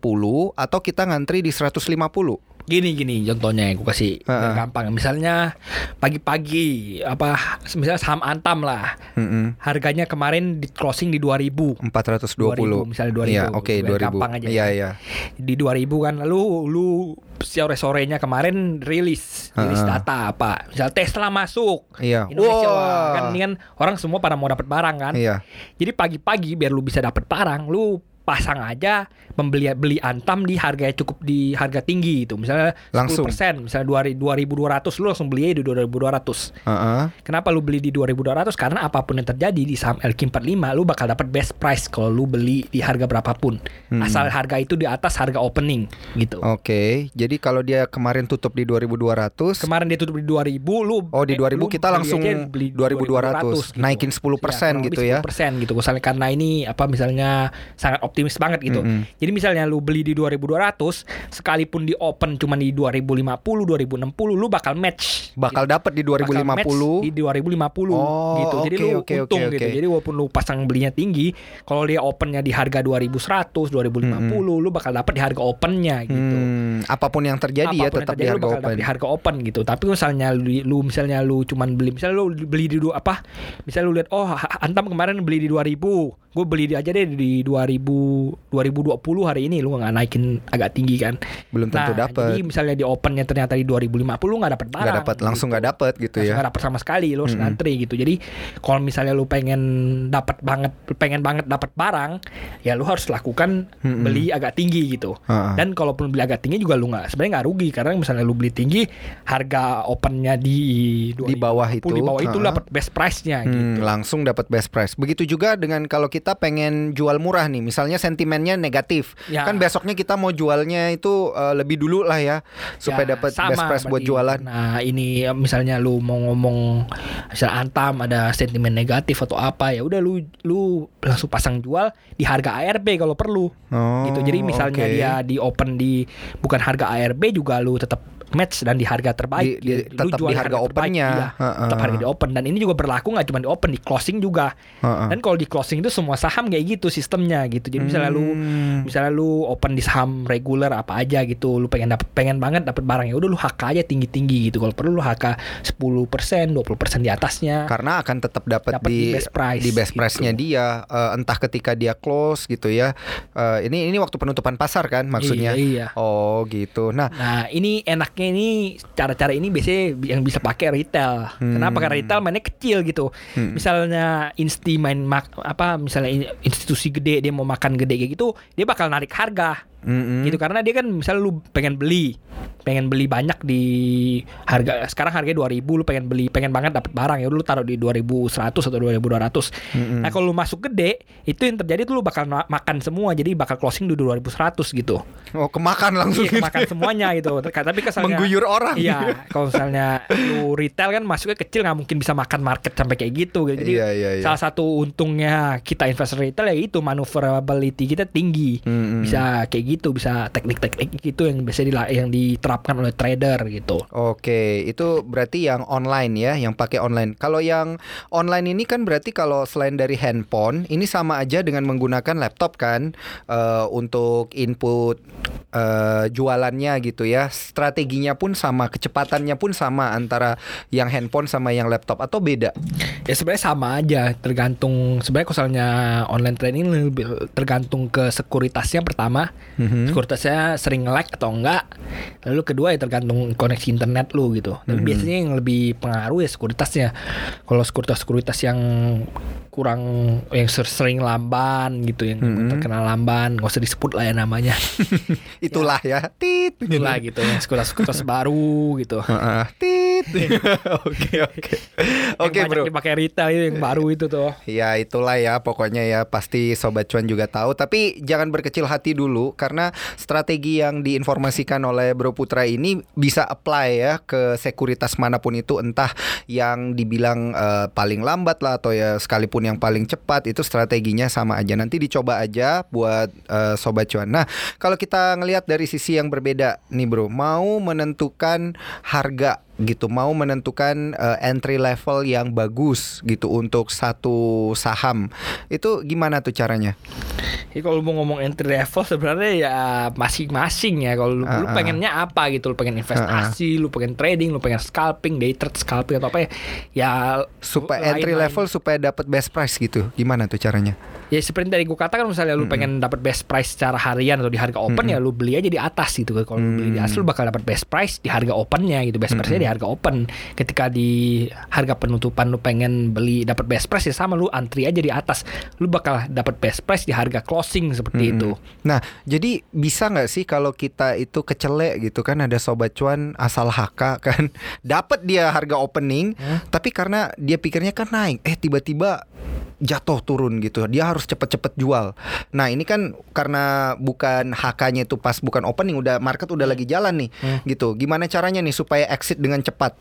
atau kita ngantri di 150. Gini gini contohnya yang gue kasih Heeh. biar gampang. Misalnya pagi-pagi apa misalnya saham Antam lah. Mm-mm. Harganya kemarin di closing di 2000. 420 2000, misalnya 2000. Iya, oke Biar 2000. gampang aja. Iya, iya. Di 2000 kan lalu lu sore-sorenya kemarin rilis rilis Heeh. data apa. Misal Tesla masuk. Iya. Indonesia wah, kan ini kan orang semua pada mau dapat barang kan. Iya. Jadi pagi-pagi biar lu bisa dapat barang, lu pasang aja membeli beli Antam di harga cukup di harga tinggi gitu. Misalnya Langsung. 10%, misalnya 2200 lu langsung beli di 2200. Heeh. Kenapa lu beli di 2200? Karena apa pun yang terjadi di saham LQ45 lu bakal dapat best price kalau lu beli di harga berapapun. Hmm. Asal harga itu di atas harga opening gitu. Oke, jadi kalau dia kemarin tutup di 2200 Kemarin dia tutup di 2000 lu Oh, di eh, 2000 lu kita beli langsung aja beli 2200, naikin 10% kurang gitu lebih ya. 10% gitu. Misalnya karena ini apa misalnya sangat optimis banget gitu. Mm-mm. Jadi misalnya lu beli di 2200 sekalipun di open cuma di 2050, 2060 lu bakal match. bakal gitu. dapat di Bakal match 2050. di 2050 Oh, gitu. Jadi oke, lu oke, untung oke, gitu. oke. Jadi walaupun lu pasang belinya tinggi, kalau dia opennya di harga 2100, 2050 lu bakal dapat di harga opennya gitu. Hmm, apa pun yang terjadi ya Apa pun yang tetap di terjadi, lu harga open. di harga open gitu. Tapi misalnya lu, lu misalnya lu cuman beli misalnya lu beli di dua apa? Misalnya lu lihat oh Antam kemarin beli di 2000, gue beli aja deh di 2000 2020 hari ini lu nggak naikin agak tinggi kan. Belum tentu nah, dapat. Jadi misalnya di opennya ternyata di 2050 lu nggak dapat barang. Nggak dapat langsung nggak dapat gitu Langsung ya. nggak dapat sama sekali lu harus Mm-mm. ngantri gitu. Jadi kalau misalnya lu pengen dapat banget pengen banget dapat barang, ya lu harus lakukan Mm-mm. beli agak tinggi gitu. Heeh. Dan kalaupun beli agak tinggi juga lu nggak sebenarnya nggak rugi karena misalnya lu beli tinggi harga opennya di Di bawah 2050, itu, di bawah itu lu heeh. dapat best price-nya Hmm, gitu. langsung dapat best price. Begitu juga dengan kalau kita pengen jual murah nih, misalnya sentimennya negatif, Ya. kan besoknya kita mau jualnya itu eh, lebih dulu lah ya, supaya Ya, dapat best price buat jualan. Nah ini ya, misalnya lu mau ngomong misal antam ada sentimen negatif atau apa ya udah lu lu langsung pasang jual di harga ARB kalau perlu Oh, gitu. Jadi misalnya oke. dia di open di bukan harga ARB juga lu tetap match dan di harga terbaik. Di- di- gitu. Tetap di harga terbaik, opennya. iya. Heeh. tetap harga di open dan ini juga berlaku nggak cuma di open di closing juga. Heeh. Dan kalau di closing itu semua saham kayak gitu sistemnya gitu. Jadi misalnya lu Hmm. misalnya lu open di saham reguler apa aja gitu, lu pengen dapat pengen banget dapat barang ya udah lu HK aja tinggi-tinggi gitu. Kalau perlu lu HK 10%, 20% di atasnya. karena akan tetap dapat di, di best price, di best gitu. price-nya dia eh, entah ketika dia close gitu ya Eh, ini ini waktu penutupan pasar kan maksudnya Iya, iya. oh gitu nah Nah ini enaknya ini cara-cara ini biasanya yang bisa pakai retail. Hmm. Kenapa? Karena retail mainnya kecil gitu. Hmm. Misalnya insti main mak apa misalnya in- institusi gede dia mau makan gede kayak gitu, dia bakal narik harga. mm-mm. gitu karena dia kan misalnya lu pengen beli pengen beli banyak di harga sekarang harganya 2000 lu pengen beli pengen banget dapat barang ya lu taruh di 2100 atau 2200 Mm-mm. nah kalau lu masuk gede itu yang terjadi tuh lu bakal makan semua jadi bakal closing di 2100 gitu oh kemakan langsung iya kemakan semuanya gitu tapi kesannya mengguyur orang Iya, kalau misalnya lu retail kan masuknya kecil nggak mungkin bisa makan market sampai kayak gitu. Jadi Iya, iya, iya. salah satu untungnya kita investor retail ya itu maneuverability kita tinggi. Mm-mm. Bisa kayak gitu, bisa teknik-teknik gitu yang biasa dila- yang diterapkan oleh trader gitu. Oke, itu berarti yang online ya, yang pakai online. Kalau yang online ini kan berarti kalau selain dari handphone, ini sama aja dengan menggunakan laptop kan eh, untuk input eh, jualannya gitu ya. Strateginya pun sama, kecepatannya pun sama antara yang handphone sama yang laptop atau beda. Ya sebenarnya sama aja, tergantung sebenarnya misalnya online trading lebih tergantung ke sekuritasnya pertama. Mhm. Sekuritasnya sering lag atau enggak. Lalu kedua ya tergantung koneksi internet lu gitu. Tapi Mhm. biasanya yang lebih pengaruh ya sekuritasnya. Kalau sekuritas-sekuritas yang kurang yang ser- sering lamban gitu yang Mhm. terkenal lamban, nggak usah disebut lah ya namanya. Itulah ya. Tit. Itulah gitu yang sekuritas-sekuritas baru gitu. Tit. Oke, oke. Oke, Bro. dipakai retail itu yang baru itu tuh. Ya itulah ya pokoknya ya pasti Sobat Cuan juga tahu Tapi jangan berkecil hati dulu Karena strategi yang diinformasikan oleh Bro Putra ini Bisa apply ya ke sekuritas mana pun itu Entah yang dibilang eh, paling lambat lah Atau ya sekalipun yang paling cepat Itu strateginya sama aja. Nanti dicoba aja buat eh, Sobat Cuan. Nah kalau kita ngelihat dari sisi yang berbeda nih bro Mau menentukan harga gitu mau menentukan eh, entry level yang bagus gitu untuk satu saham itu gimana tuh caranya? Jadi kalau mau ngomong entry level sebenarnya ya masing-masing ya. Kalau lu, lu Ah, ah. pengennya apa gitu, lu pengen investasi, lu pengen trading, lu pengen scalping, day trade, scalping atau apa ya? Ya Supaya entry level supaya dapat best price gitu gimana tuh caranya? Ya seperti tadi gue katakan misalnya lu pengen dapat best price secara harian atau di harga open ya lu beli aja di atas gitu. Kalau lu beli di atas lu bakal dapat best price di harga opennya gitu. Best price-nya di harga open. Ketika di harga penutupan lu pengen beli dapat best price ya sama lu antri aja di atas. Lu bakal dapat best price di harga closing seperti Mm-mm. itu. Nah, jadi bisa nggak sih kalau kita itu kecelek gitu kan ada sobat cuan asal HK kan dapat dia harga opening, Hah? tapi karena dia pikirnya kan naik, eh tiba-tiba jatuh turun gitu. Dia harus cepet-cepet jual. Nah, ini kan karena bukan HK-nya itu pas bukan opening udah market udah lagi jalan nih Hmm. gitu. Gimana caranya nih supaya exit dengan cepat?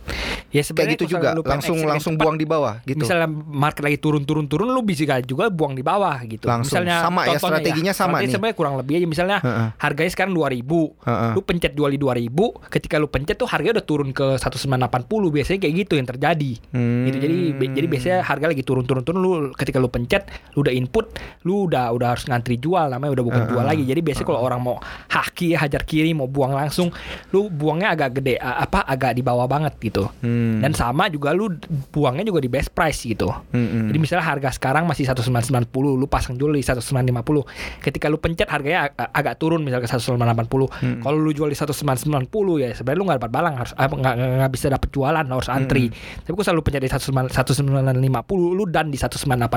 Ya Kayak gitu juga, langsung langsung cepat, buang di bawah gitu. Misalnya market lagi turun-turun-turun lu bisa juga buang di bawah gitu. Langsung. Misalnya Sama ya, contohnya strateginya sama strategi nih. sebenarnya kurang lebih aja misalnya Heeh. harganya sekarang 2000. Heeh. Lu pencet jual di 2000, ketika lu pencet tuh harganya udah turun ke 1980 biasanya kayak gitu yang terjadi. Hmm. Gitu. Jadi jadi biasanya harga lagi turun-turun-turun lu ketika lu pencet, lu udah input, lu udah udah harus ngantri jual namanya udah bukan Heeh. jual lagi. Jadi biasanya kalau orang mau haki hajar kiri mau buang langsung, lu buangnya agak gede apa agak di bawah banget gitu. Hmm. Dan sama juga lu buangnya juga di best price gitu. Hmm-hmm. Jadi misalnya harga sekarang masih 1990, lu pasang jual di 1950. Ketika lu pencet harganya ag- agak turun misalnya ke 1980. Hmm. Kalau lu jual di 1990 ya sebenarnya lu nggak dapat balang harus nggak bisa dapat jualan harus antri. Tapi kalau selalu pencet di 1950 lu dan di 1980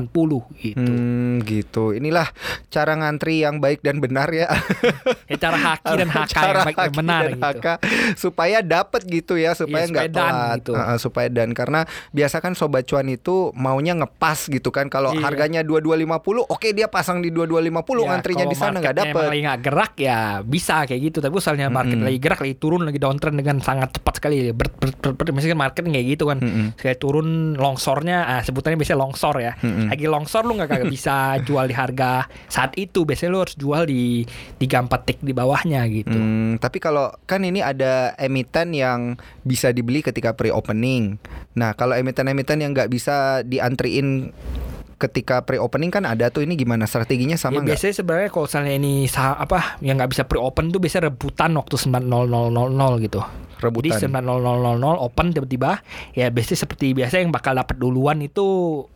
gitu. Hmm, gitu. Inilah cara ngantri yang baik dan benar ya. Ya cara haki dan haka Cara yang baik dan benar dan gitu. haka, supaya dapat gitu ya, supaya Iya, nggak supaya dan telat. gitu. Heeh, supaya dan karena biasa kan sobat cuan itu maunya ngepas gitu kan. Kalau Iya. harganya 2250, oke dia pasang di 2250, Ya, ngantrinya kalau di sana nggak dapet. lagi nggak gerak ya bisa kayak gitu tapi misalnya market Mm-mm. lagi gerak lagi turun lagi downtrend dengan sangat cepat sekali ber, ber, ber, ber- misalnya kan market kayak gitu kan Mm-mm. sekali turun longsornya ah, sebutannya biasanya longsor ya Mm-mm. lagi longsor lu nggak kagak bisa jual di harga saat itu biasanya lu harus jual di 3 4 tick di bawahnya gitu Hmm, tapi kalau kan ini ada emiten yang bisa dibeli ketika pre-opening. Nah, kalau emiten-emiten yang nggak bisa diantriin ketika pre-opening kan ada tuh ini gimana strateginya ya sama nggak? biasanya sebenarnya kalau misalnya ini apa yang nggak bisa pre-open tuh biasanya rebutan waktu 9.0000 gitu Rebutan. Jadi 9.0000 open tiba-tiba ya biasanya seperti biasa yang bakal dapat duluan itu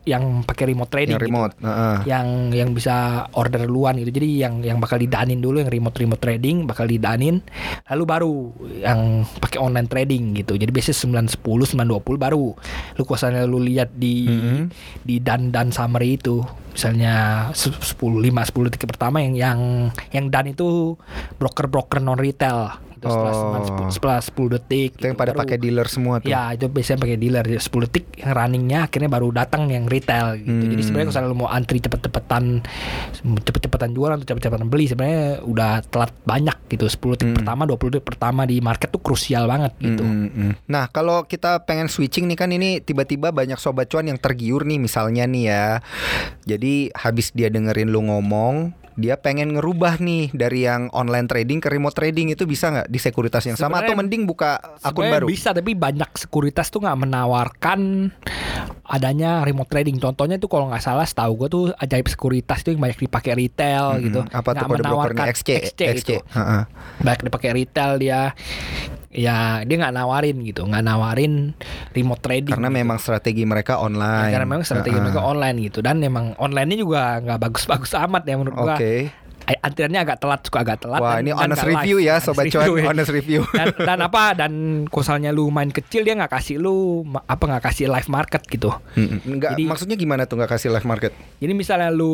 yang pakai remote trading yang remote. gitu. heeh. Yang yang bisa order duluan gitu. Jadi yang yang bakal didanin dulu yang remote remote trading bakal didanin lalu baru yang pakai online trading gitu. Jadi biasanya 910 920 baru lu kuasanya lu lihat di Mhm. di dan dan summary itu misalnya se- 10 5 10 detik pertama yang yang yang dan itu broker-broker non retail gitu. setelah, Oh. 9, 10, setelah 10 detik Itu yang gitu, pada baru- pakai dealer semua tuh. Ya itu biasanya pakai dealer ya 10 detik yang runningnya akhirnya baru datang yang retail gitu. Jadi Hmm. sebenarnya kalau lu mau antri cepet-cepetan cepet-cepetan jualan atau cepet-cepetan beli sebenarnya udah telat banyak gitu. 10 detik Hmm. pertama 20 detik pertama di market tuh krusial banget gitu. Mm, mm, mm. Nah, kalau kita pengen switching nih kan ini tiba-tiba banyak sobat cuan yang tergiur nih misalnya nih ya. Jadi habis dia dengerin lu ngomong, dia pengen ngerubah nih dari yang online trading ke remote trading itu bisa nggak di sekuritas yang sama Sebenarnya- atau mending buka akun baru? bisa tapi banyak sekuritas tuh nggak menawarkan adanya remote trading. Contohnya tuh kalau nggak salah setahu gue tuh ajaib sekuritas itu yang banyak dipakai retail Mm-mm. gitu. Apa tuh Nggak kode brokernya menawarkan XC? XC, XC. itu. Heeh. Banyak dipakai retail dia. Ya dia nggak nawarin gitu, nggak nawarin remote trading. Karena gitu. memang strategi mereka Ya, online. karena memang strategi Heeh. mereka online gitu dan memang online-nya juga nggak bagus-bagus amat ya menurut gua. Eh, Antriannya agak telat, suka agak telat. Wah, dan- ini dan honest nggak review live. ya sobat cuan, ya. honest review. dan, dan apa dan kosalnya lu main kecil dia nggak kasih lu apa nggak kasih live market gitu Mm-mm. Enggak, Jadi- maksudnya gimana tuh nggak kasih live market? jadi misalnya lu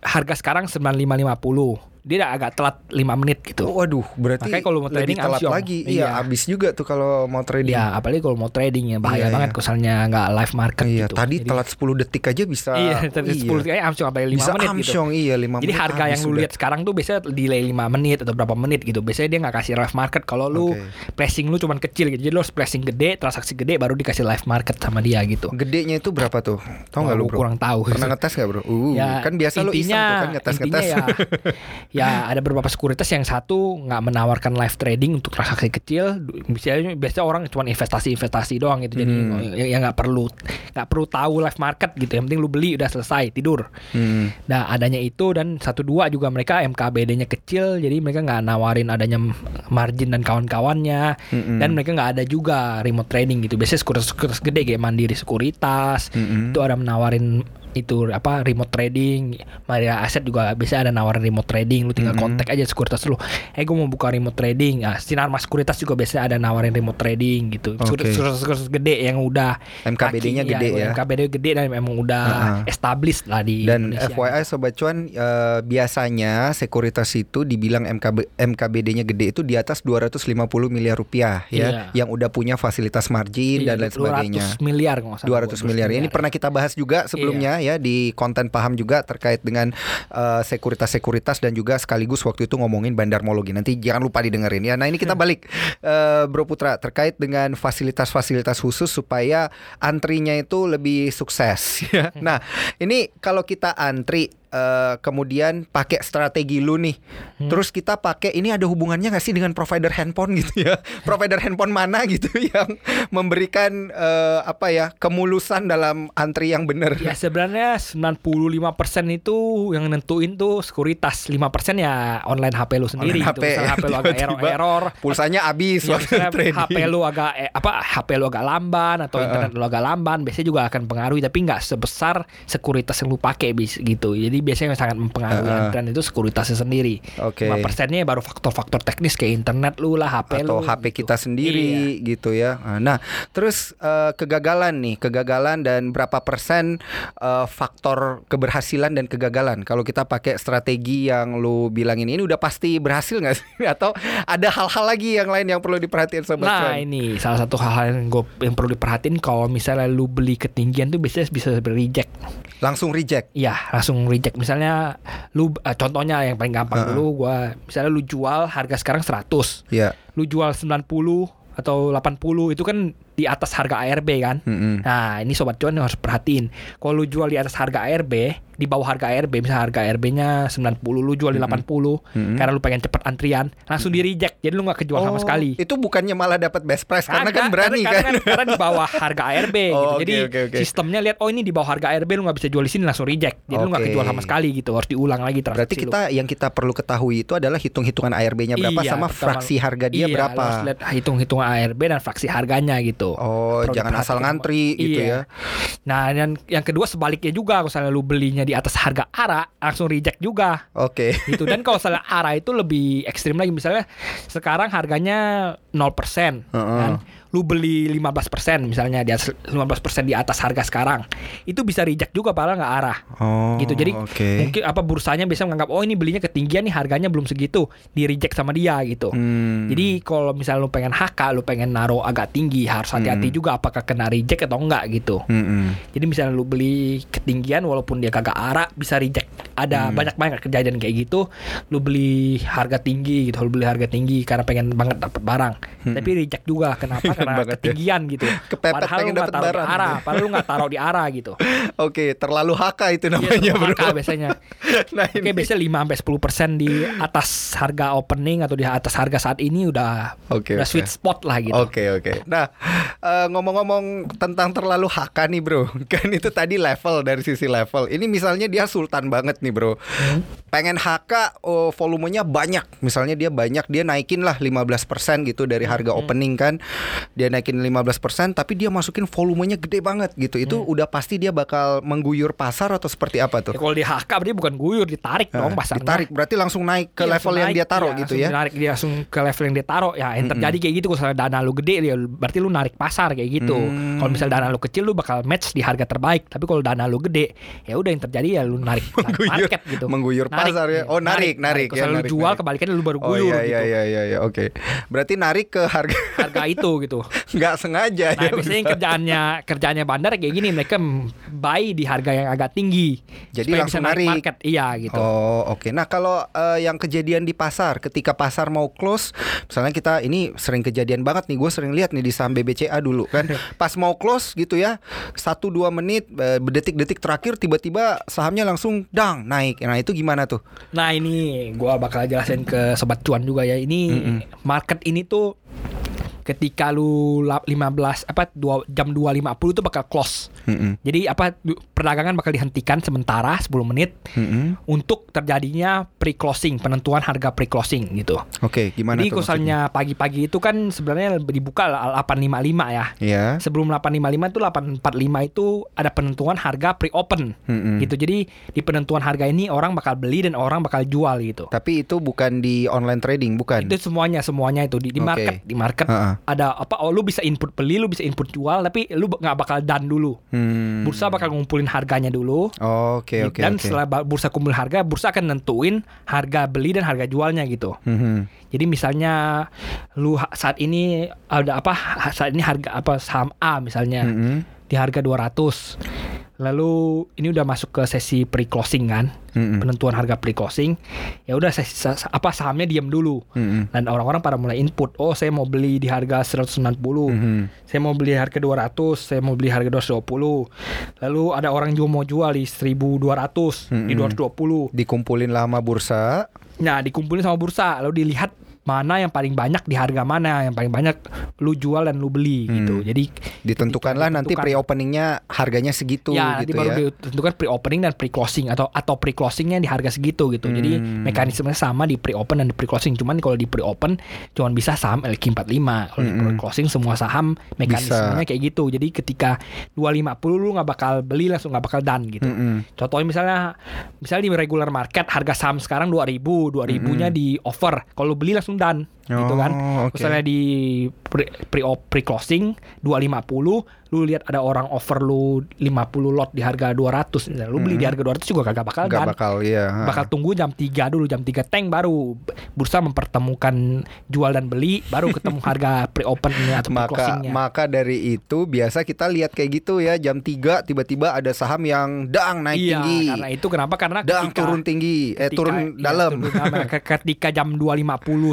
harga sekarang 9550 dia agak telat 5 menit gitu Oh, waduh, berarti Makanya kalau mau trading telat amsyong. lagi. Iya, Iya. habis juga tuh kalau mau trading. ya apalagi kalau mau trading ya bahaya Iya, banget iya. kosalnya nggak live market Iya, gitu tadi Jadi- telat 10 detik aja bisa. iya tadi iya. 10 kayak amsyong sampai 5 bisa menit gitu amsyong, iya 5 Jadi menit harga habis yang lu lihat sekarang tuh biasanya delay 5 menit atau berapa menit gitu. Biasanya dia nggak kasih live market kalau lu Oke. pressing lu cuman kecil gitu. Jadi lu harus pressing gede, transaksi gede baru dikasih live market sama dia gitu. Gedenya itu berapa tuh? Tahu nggak Wah, lu, Bro? kurang tahu. Pernah ngetes nggak, Bro? Uh, kan biasa lu iseng tuh kan ngetes-ngetes. intinya ya, ya ada beberapa sekuritas yang satu nggak menawarkan live trading untuk transaksi kecil. Biasanya biasanya orang cuma investasi-investasi doang gitu. Jadi Hmm. ya ya nggak perlu nggak perlu tahu live market gitu. Yang penting lu beli udah selesai tidur. Hmm. Nah adanya itu dan satu dua juga mereka MKBD-nya kecil jadi mereka nggak nawarin adanya margin dan kawan-kawannya Mm-mm. dan mereka nggak ada juga remote trading gitu biasanya sekuritas sekuritas gede kayak Mandiri Sekuritas Mm-mm. itu ada menawarin itu apa remote trading Maria Aset juga bisa ada nawarin remote trading lu tinggal kontak aja sekuritas lu eh gue mau buka remote trading ah sinar mas sekuritas juga biasa ada nawarin remote trading gitu Oke. sekuritas sekuritas gede yang udah MKBD-nya kaki, gede ya. MKBD gede dan memang udah established lah di Dan Indonesia. FYI sobat cuan eh, biasanya sekuritas itu dibilang MKB, MKBD-nya gede itu di atas 250 miliar rupiah ya, Iya. yang udah punya fasilitas margin Iya, dan lain sebagainya. 200 miliar kalau nggak salah. 200 miliar. Ini pernah kita bahas juga sebelumnya ya di konten paham juga terkait dengan eh, sekuritas-sekuritas dan juga sekaligus waktu itu ngomongin bandarmologi. Nanti jangan lupa didengerin ya. Nah, ini kita balik eh, Bro Putra terkait dengan fasilitas-fasilitas khusus supaya antrinya itu lebih sukses ya. Nah, ini kalau kita antri eh, kemudian pakai strategi lu nih. Terus kita pakai ini ada hubungannya nggak sih dengan provider handphone gitu ya? provider handphone mana gitu yang memberikan eh, apa ya kemulusan dalam antri yang benar? Ya sebenarnya 95% itu yang nentuin tuh sekuritas 5% ya online HP lu sendiri Online gitu. HP, Misalnya HP lu agak error-error Pulsanya habis Ya. HP lu agak eh, apa HP lu agak lamban atau Heeh. internet lu agak lamban biasanya juga akan pengaruhi tapi nggak sebesar sekuritas yang lu pakai bis gitu. Jadi biasanya yang sangat mempengaruhi antrian itu sekuritasnya sendiri. Oke. 5 persennya baru faktor-faktor teknis kayak internet lu lah HP atau lu. HP gitu. kita sendiri gitu ya. Nah, terus eh, kegagalan nih, kegagalan dan berapa persen eh, faktor keberhasilan dan kegagalan kalau kita pakai strategi yang lu bilangin ini udah pasti berhasil nggak sih? Atau ada hal-hal lagi yang lain yang perlu diperhatiin sobat Nah cuan? ini salah satu hal yang gue yang perlu diperhatiin kalau misalnya lu beli ketinggian tuh biasanya bisa reject. Langsung reject. Iya langsung reject. Misalnya lu eh, contohnya yang paling gampang Heeh. dulu gua misalnya lu jual harga sekarang 100 Ya. lu jual 90 atau 80 itu kan di atas harga ARB kan. Mm-mm. Nah, ini sobat cuan harus perhatiin. Kalau lu jual di atas harga ARB, di bawah harga ARB, misalnya harga ARB-nya 90, lu jual di 80 Mm-mm. karena lu pengen cepet antrian, langsung di reject. Jadi lu nggak kejual sama Oh, sekali. Itu bukannya malah dapat best price karena Kagak, kan berani karena, kan. Karena, karena di bawah harga ARB gitu. Oh, oke, Jadi oke, oke. sistemnya lihat oh ini di bawah harga ARB lu nggak bisa jual di sini langsung reject. Jadi lu nggak kejual sama sekali gitu. Harus diulang lagi transaksi Berarti lu. kita yang kita perlu ketahui itu adalah hitung-hitungan ARB-nya berapa Iya, sama pertama- fraksi harga dia iya, lu berapa. harus lihat hitung-hitungan ARB dan fraksi harganya gitu. Oh, jangan asal ngantri gitu Iya. ya. Nah, dan yang kedua sebaliknya juga misalnya lu belinya di atas harga ARA langsung reject juga. Oke. gitu dan kalau misalnya ARA itu lebih ekstrim lagi misalnya sekarang harganya 0% Heeh. kan lu beli 15% misalnya di atas 15% di atas harga sekarang itu bisa reject juga padahal nggak arah Oh. gitu jadi oke. mungkin apa bursanya bisa menganggap oh ini belinya ketinggian nih harganya belum segitu di reject sama dia gitu Hmm. jadi kalau misalnya lu pengen HK lu pengen naruh agak tinggi harus hati-hati Hmm. juga apakah kena reject atau enggak gitu Mm-mm. jadi misalnya lu beli ketinggian walaupun dia kagak arah bisa reject. Ada Hmm. banyak banyak kejadian kayak gitu. Lu beli harga tinggi gitu, lu beli harga tinggi karena pengen banget dapat barang. Tapi reject juga kenapa? Karena Hmm. banget ya. ketinggian gitu. Kepepet padahal pengen lu nggak dapet taruh barang. di arah, padahal lu nggak taruh di arah gitu. Oke, terlalu HK itu Iya, namanya, terlalu Bro. HK biasanya. nah, Oke, ini. biasanya 5 sampai 10% di atas harga opening atau di atas harga saat ini udah Oke, udah oke. sweet spot lah gitu. Oke oke. Nah eh, ngomong-ngomong tentang terlalu HK nih bro, kan itu tadi level dari sisi level. Ini misalnya dia sultan banget nih bro. Pengen HK oh, volumenya banyak. Misalnya dia banyak, dia naikin lah 15% gitu dari harga opening kan. Dia naikin 15% tapi dia masukin volumenya gede banget gitu. Itu udah pasti dia bakal mengguyur pasar atau seperti apa tuh? Ya, kalau di HK berarti bukan guyur, ditarik Nah, dong pasarnya. ditarik berarti langsung naik ke Iya, level yang naik, dia taruh iya, gitu langsung ya. Narik dia langsung ke level yang dia taruh. Ya, yang terjadi kayak gitu kalau dana lu gede ya berarti lu narik pasar kayak gitu. Hmm. Kalau misalnya dana lu kecil lu bakal match di harga terbaik. Tapi kalau dana lu gede, ya udah yang terjadi ya lu narik, narik market gitu. mengguyur pasar ya. Oh, narik, narik, Kalau ya, lu narik, jual narik. kebalikannya lu baru Oh guyur iya gitu. iya iya iya iya, oke. Berarti narik ke harga Harga itu gitu. Nggak sengaja Nah, ya. biasanya yang kerjaannya kerjaannya bandar kayak gini mereka buy di harga yang agak tinggi. Jadi langsung bisa narik market. Iya gitu. Oh oke. Nah kalau eh, yang kejadian di pasar, ketika pasar mau close, misalnya kita ini sering kejadian banget nih. Gue sering lihat nih di saham BBCA dulu kan, pas mau close gitu ya, satu dua menit, eh, detik-detik terakhir tiba-tiba sahamnya langsung dang naik. Nah itu gimana tuh? Nah ini gua bakal jelasin ke sobat cuan juga ya. Ini market ini tuh ketika lu lap- 15 apa dua, jam 2.50 itu bakal close. Mm-mm. Jadi apa perdagangan bakal dihentikan sementara 10 menit Mm-mm. untuk terjadinya pre-closing, penentuan harga pre-closing gitu. Oke, gimana Jadi misalnya pagi-pagi itu kan sebenarnya dibuka 855 ya. Ya. Sebelum 855 itu 845 itu ada penentuan harga pre-open Mm-mm. gitu. Jadi di penentuan harga ini orang bakal beli dan orang bakal jual gitu. Tapi itu bukan di online trading, bukan? Itu semuanya semuanya itu di, di market di market Ada apa oh lu bisa input beli lu bisa input jual tapi lu nggak bakal done dulu. Hmm. Bursa bakal ngumpulin harganya dulu. Oke, oke, dan oke. setelah bursa kumpul harga, bursa akan nentuin harga beli dan harga jualnya gitu. Mhm. Jadi misalnya lu saat ini ada apa saat ini harga apa saham A misalnya Mhm. di harga 200. Lalu ini udah masuk ke sesi pre-closing kan, Mhm. penentuan harga pre-closing. Ya udah sesi apa sahamnya diam dulu. Mhm. Dan orang-orang pada mulai input, oh saya mau beli di harga 190. Mhm. Saya mau beli harga 200, saya mau beli harga 220. Lalu ada orang juga mau jual di 1200, di Mm-mm. 220. Dikumpulin lama bursa. Nah, dikumpulin sama bursa, lalu dilihat mana yang paling banyak di harga mana yang paling banyak lu jual dan lu beli gitu. Hmm. Jadi Ditentukanlah ketika nanti ditentukan- pre-openingnya harganya segitu ya nanti gitu baru ya. ditentukan pre-opening dan pre-closing atau atau pre-closingnya di harga segitu gitu. Jadi Hmm. mekanismenya sama di pre-open dan di pre-closing. Cuman kalau di pre-open cuma bisa saham LQ45. Kalau di Mm-mm. pre-closing semua saham mekanismenya kayak gitu. Jadi ketika 250 lu nggak bakal beli langsung nggak bakal done gitu. Mhm. Contohnya misalnya misalnya di regular market harga saham sekarang 2000, 2000-nya di offer. Kalau lu beli langsung ดัน done gitu kan. Oh, oke. Misalnya di pre, pre, pre closing 250, lu lihat ada orang offer lu 50 lot di harga 200. Nah, lu beli di harga 200 juga kagak bakal Nggak done. bakal ya. Bakal tunggu jam 3 dulu, jam 3 tank baru bursa mempertemukan jual dan beli, baru ketemu harga pre-opennya atau maka pre-closingnya. maka dari itu biasa kita lihat kayak gitu ya jam 3 tiba-tiba ada saham yang dang naik iya, tinggi karena itu kenapa? Karena dang ketika- turun tinggi eh ketika- turun iya, dalam turun ketika jam 2.50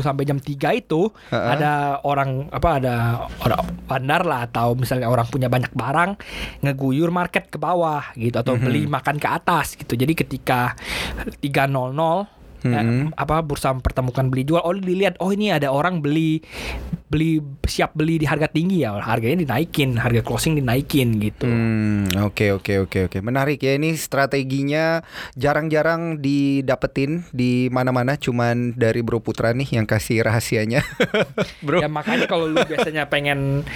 sampai jam 3 itu Ha-ha. ada orang apa ada orang bandar lah atau misalnya orang punya banyak barang ngeguyur market ke bawah gitu atau Mhm. beli makan ke atas gitu. Jadi ketika 3.00 eh, Mhm. apa bursa mempertemukan beli jual oh dilihat oh ini ada orang beli beli siap beli di harga tinggi ya harganya dinaikin harga closing dinaikin gitu Hmm, oke oke oke oke. Menarik ya ini strateginya jarang-jarang didapetin di mana-mana cuman dari Bro Putra nih yang kasih rahasianya. Bro. Ya makanya kalau lu biasanya pengen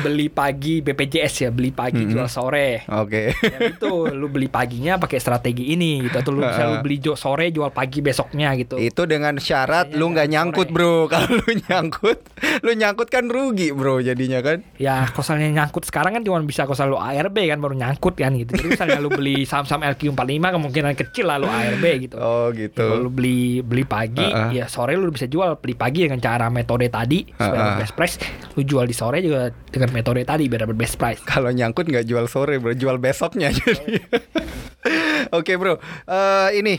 beli pagi BPJS ya, beli pagi Mm-mm. jual sore. Oke. Ya itu lu beli paginya pakai strategi ini gitu atau lu bisa lu beli sore jual pagi besoknya gitu. Itu dengan syarat Kayaknya lu nggak nggak nyangkut, sore. Bro. Kalau lu nyangkut, lu nyangkut kan rugi, Bro, jadinya kan. Ya kosalnya nyangkut sekarang kan cuma bisa kosal lu ARB kan baru nyangkut kan gitu. Jadi misalnya lu beli saham-saham LQ45 kemungkinan kecil lah lu ARB gitu. Oh, Ya, Kalau lu gitu. beli beli pagi, Uh-uh. ya sore lu bisa jual beli pagi dengan cara metode tadi supaya Uh-uh. dapat best price. Lu jual di sore juga dengan metode tadi biar dapat best price. Kalau nyangkut nggak jual sore, Bro, jual besoknya jadi. Oke, Bro. Eh, ini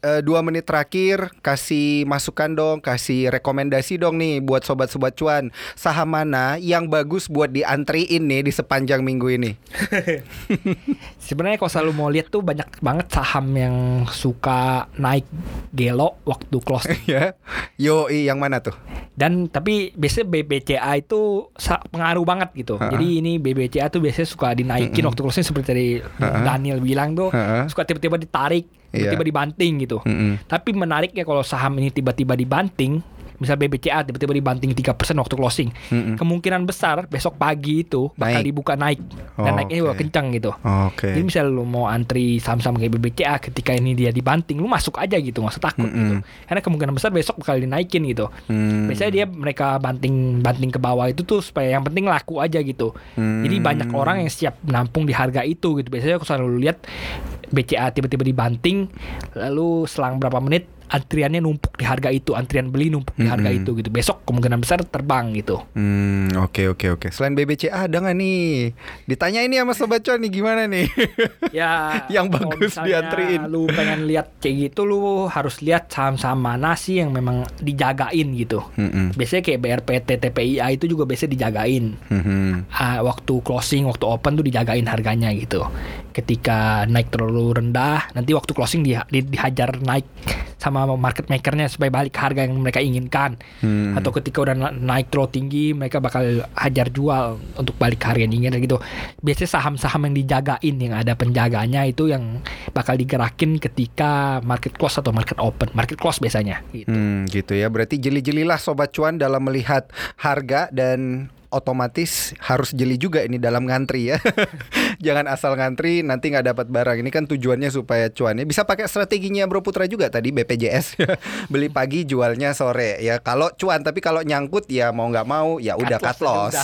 eh, dua menit terakhir kasih masukan dong, kasih rekomendasi dong nih buat sobat-sobat cuan. Saham mana yang bagus buat diantriin nih di sepanjang minggu ini? Sebenarnya kalau selalu mau lihat tuh banyak banget saham yang suka naik gelo waktu close ya. Yo, yang mana tuh? dan tapi biasanya BBCA itu pengaruh banget gitu. Ha-ha. Jadi ini BBCA tuh biasanya suka dinaikin waktu closing seperti tadi Ha-ha. Daniel bilang tuh Ha-ha. suka tiba-tiba ditarik, Iya. tiba-tiba dibanting gitu. Mm-mm. Tapi menariknya kalau saham ini tiba-tiba dibanting, misal BBCA tiba-tiba dibanting 3% waktu closing, Mm-mm. kemungkinan besar besok pagi itu bakal Naik. dibuka naik dan Oh, naiknya oke. kencang gitu. Oke. Jadi misal lu mau antri saham-saham kayak BBCA ketika ini dia dibanting, lu masuk aja gitu, nggak usah takut gitu. Mm-mm. Karena kemungkinan besar besok bakal dinaikin gitu. Hmm. Biasanya dia mereka banting banting ke bawah itu tuh supaya yang penting laku aja gitu. Hmm. Jadi banyak orang yang siap nampung di harga itu gitu. Biasanya kalau selalu lihat BCA tiba-tiba dibanting, lalu selang berapa menit antriannya numpuk di harga itu, antrian beli numpuk di harga Mm-mm. itu gitu. Besok kemungkinan besar terbang gitu. Hmm, oke oke oke. Selain BBCA ada nggak nih? Ditanya ini sama sobat cuan nih gimana nih? Ya Yang bagus misalnya diantriin. Lu pengen lihat kayak gitu lu harus lihat saham-saham mana sih yang memang dijagain gitu. Mm-mm. Biasanya kayak BRPT, TPIA itu juga biasanya dijagain. Mhm. Ah, waktu closing, waktu open tuh dijagain harganya gitu. Ketika naik terlalu rendah, nanti waktu closing di, di- dihajar naik sama market makernya supaya balik ke harga yang mereka inginkan. Hmm. Atau ketika udah na- naik terlalu tinggi, mereka bakal hajar jual untuk balik ke harga yang diinginkan gitu. Biasanya saham-saham yang dijagain yang ada penjaganya itu yang bakal digerakin ketika market close atau market open. Market close biasanya. Gitu. Hmm, gitu ya. Berarti jeli-jelilah sobat cuan dalam melihat harga dan otomatis harus jeli juga ini dalam ngantri ya. Jangan asal ngantri nanti nggak dapat barang. Ini kan tujuannya supaya cuannya bisa pakai strateginya Bro Putra juga tadi BPJS. Beli pagi jualnya sore ya. Kalau cuan tapi kalau nyangkut ya mau nggak mau ya udah cut loss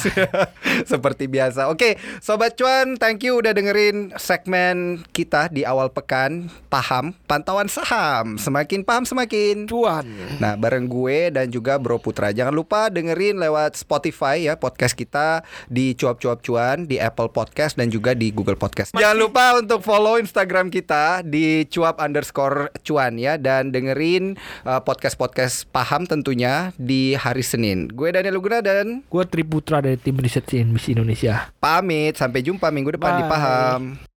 Seperti biasa. Oke, sobat cuan, thank you udah dengerin segmen kita di awal pekan. Paham pantauan saham. Semakin paham semakin Cuan. Nah, bareng gue dan juga Bro Putra. Jangan lupa dengerin lewat Spotify ya podcast kita di Cuap-Cuap Cuan, di Apple Podcast dan juga di Google Podcast. Jangan lupa untuk follow Instagram kita di cuap underscore cuan ya dan dengerin uh, podcast-podcast paham tentunya di hari Senin. Gue Daniel Luguna dan Gue Triputra dari tim riset CNBC Indonesia. pamit. Sampai jumpa minggu depan di Bye. Paham.